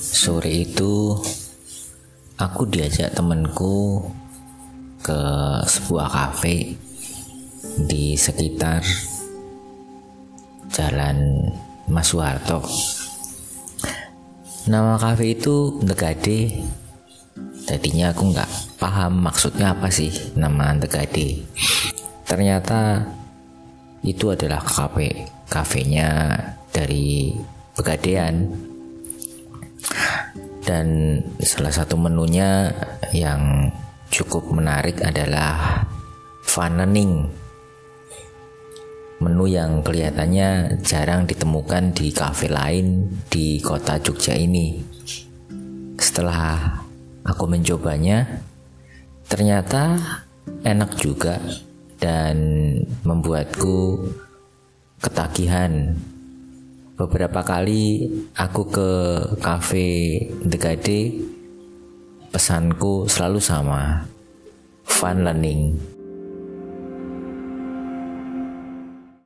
Sore itu aku diajak temanku ke sebuah kafe di sekitar Jalan Mas Soeharto. Nama kafe itu Ndegade. Tadinya aku nggak paham maksudnya apa sih nama Ndegade. Ternyata itu adalah kafe kafenya dari Pegadean dan salah satu menunya yang cukup menarik adalah fanening menu yang kelihatannya jarang ditemukan di kafe lain di kota Jogja ini. Setelah aku mencobanya ternyata enak juga dan membuatku ketagihan beberapa kali aku ke cafe Dekade pesanku selalu sama fun learning